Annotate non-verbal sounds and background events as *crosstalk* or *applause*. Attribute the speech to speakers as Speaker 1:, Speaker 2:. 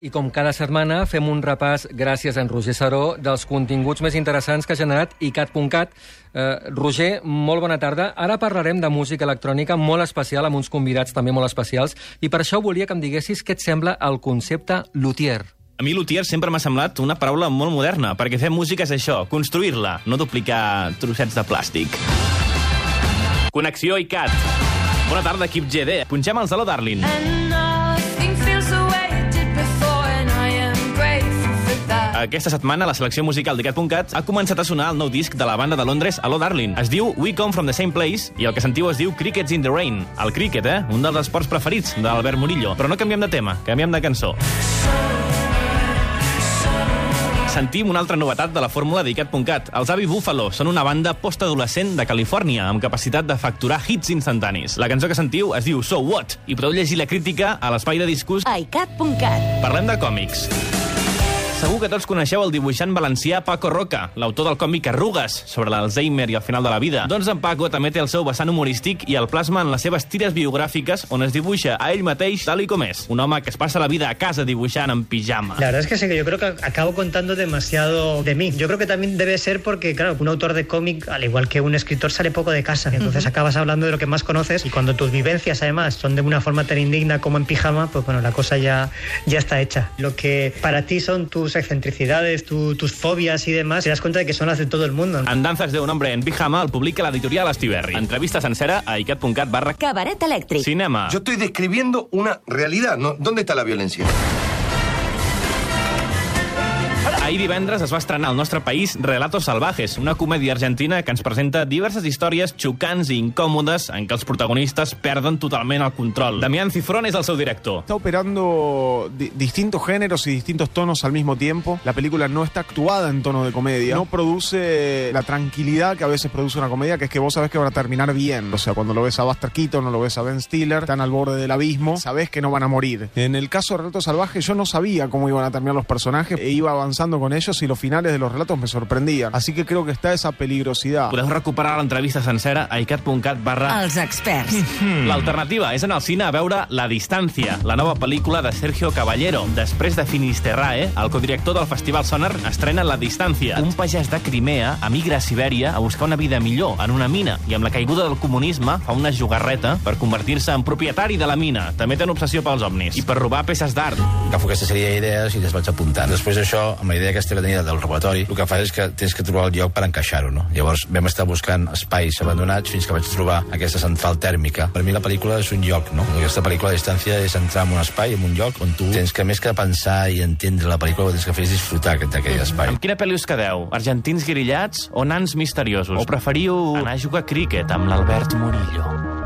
Speaker 1: I com cada setmana fem un repàs, gràcies a en Roger Saró, dels continguts més interessants que ha generat icat.cat. Eh, Roger, molt bona tarda. Ara parlarem de música electrònica molt especial, amb uns convidats també molt especials, i per això volia que em diguessis què et sembla el concepte luthier.
Speaker 2: A mi luthier sempre m'ha semblat una paraula molt moderna, perquè fer música és això, construir-la, no duplicar trossets de plàstic. Connexió ICAT. Bona tarda, equip GD. Punxem els Hello Darling.
Speaker 3: And
Speaker 2: Aquesta setmana la selecció musical d'ICAT.cat ha començat a sonar el nou disc de la banda de Londres Hello Darling. Es diu We Come From The Same Place i el que sentiu es diu Crickets in the Rain. El cricket, eh? Un dels esports preferits d'Albert Murillo. Però no canviem de tema, canviem de cançó. Sentim una altra novetat de la fórmula d'ICAT.cat. Els Avi Buffalo són una banda postadolescent de Califòrnia amb capacitat de facturar hits instantanis. La cançó que sentiu es diu So What i podeu llegir la crítica a l'espai de discurs
Speaker 4: iCat.cat.
Speaker 2: Parlem de còmics. Segur que tots coneixeu el dibuixant valencià Paco Roca, l'autor del còmic Arrugues, sobre l'Alzheimer i el final de la vida. Doncs en Paco també té el seu vessant humorístic i el plasma en les seves tires biogràfiques on es dibuixa a ell mateix tal i com és. Un home que es passa la vida a casa dibuixant en pijama.
Speaker 5: La verdad es que sí, que yo creo que acabo contando demasiado de mí. Yo creo que también debe ser porque, claro, un autor de cómic, al igual que un escritor, sale poco de casa. Entonces acabas hablando de lo que más conoces y cuando tus vivencias, además, son de una forma tan indigna como en pijama, pues bueno, la cosa ya, ya está hecha. Lo que para ti son tus excentricidades, tu- tus fobias y demás, te das cuenta de que son las de todo el mundo.
Speaker 2: En Danzas de un hombre en pijama el publica l'editorial Estiberri. Entrevista sencera a icat.cat barra
Speaker 4: Cabaret elèctric.
Speaker 2: cinema.
Speaker 6: Yo estoy describiendo una realidad. ¿no? ¿Dónde está la violencia?
Speaker 2: Ahir divendres es va estrenar al nostre país Relatos Salvajes, una comèdia argentina que ens presenta diverses històries xocants i incòmodes en què els protagonistes perden totalment el control. Damián Cifrón és el seu director.
Speaker 7: Está operando di- distintos géneros y distintos tonos al mismo tiempo. La película no está actuada en tono de comedia. No produce la tranquilidad que a veces produce una comedia, que es que vos sabés que van a terminar bien. O sea, cuando lo ves a Buster Keaton o lo ves a Ben Stiller, están al borde del abismo, sabés que no van a morir. En el caso de Relatos Salvajes, yo no sabía cómo iban a terminar los personajes e iba avanzando con ellos y los finales de los relatos me sorprendían. Así que creo que está esa peligrosidad.
Speaker 2: Podeu recuperar l'entrevista sencera a icat.cat barra...
Speaker 4: Els experts. *laughs*
Speaker 2: L'alternativa és anar al cine a veure La distància, la nova pel·lícula de Sergio Caballero. Després de Finisterrae, el codirector del Festival Sonar estrena La distància. Un pagès de Crimea emigra a Sibèria a buscar una vida millor en una mina i amb la caiguda del comunisme fa una jugarreta per convertir-se en propietari de la mina. També té una obsessió pels ovnis i per robar peces d'art.
Speaker 8: agafo aquesta sèrie d'idees i les vaig apuntant. Després d'això, amb la idea aquesta que tenia del robatori, el que fa és que tens que trobar el lloc per encaixar-ho, no? Llavors vam estar buscant espais abandonats fins que vaig trobar aquesta central tèrmica. Per mi la pel·lícula és un lloc, no? Aquesta pel·lícula a distància és entrar en un espai, en un lloc on tu tens que, més que pensar i entendre la pel·lícula, el que tens que fer és disfrutar d'aquell espai.
Speaker 2: Amb quina pel·li us quedeu? Argentins guirillats o nans misteriosos? O preferiu anar a jugar a críquet amb l'Albert Murillo?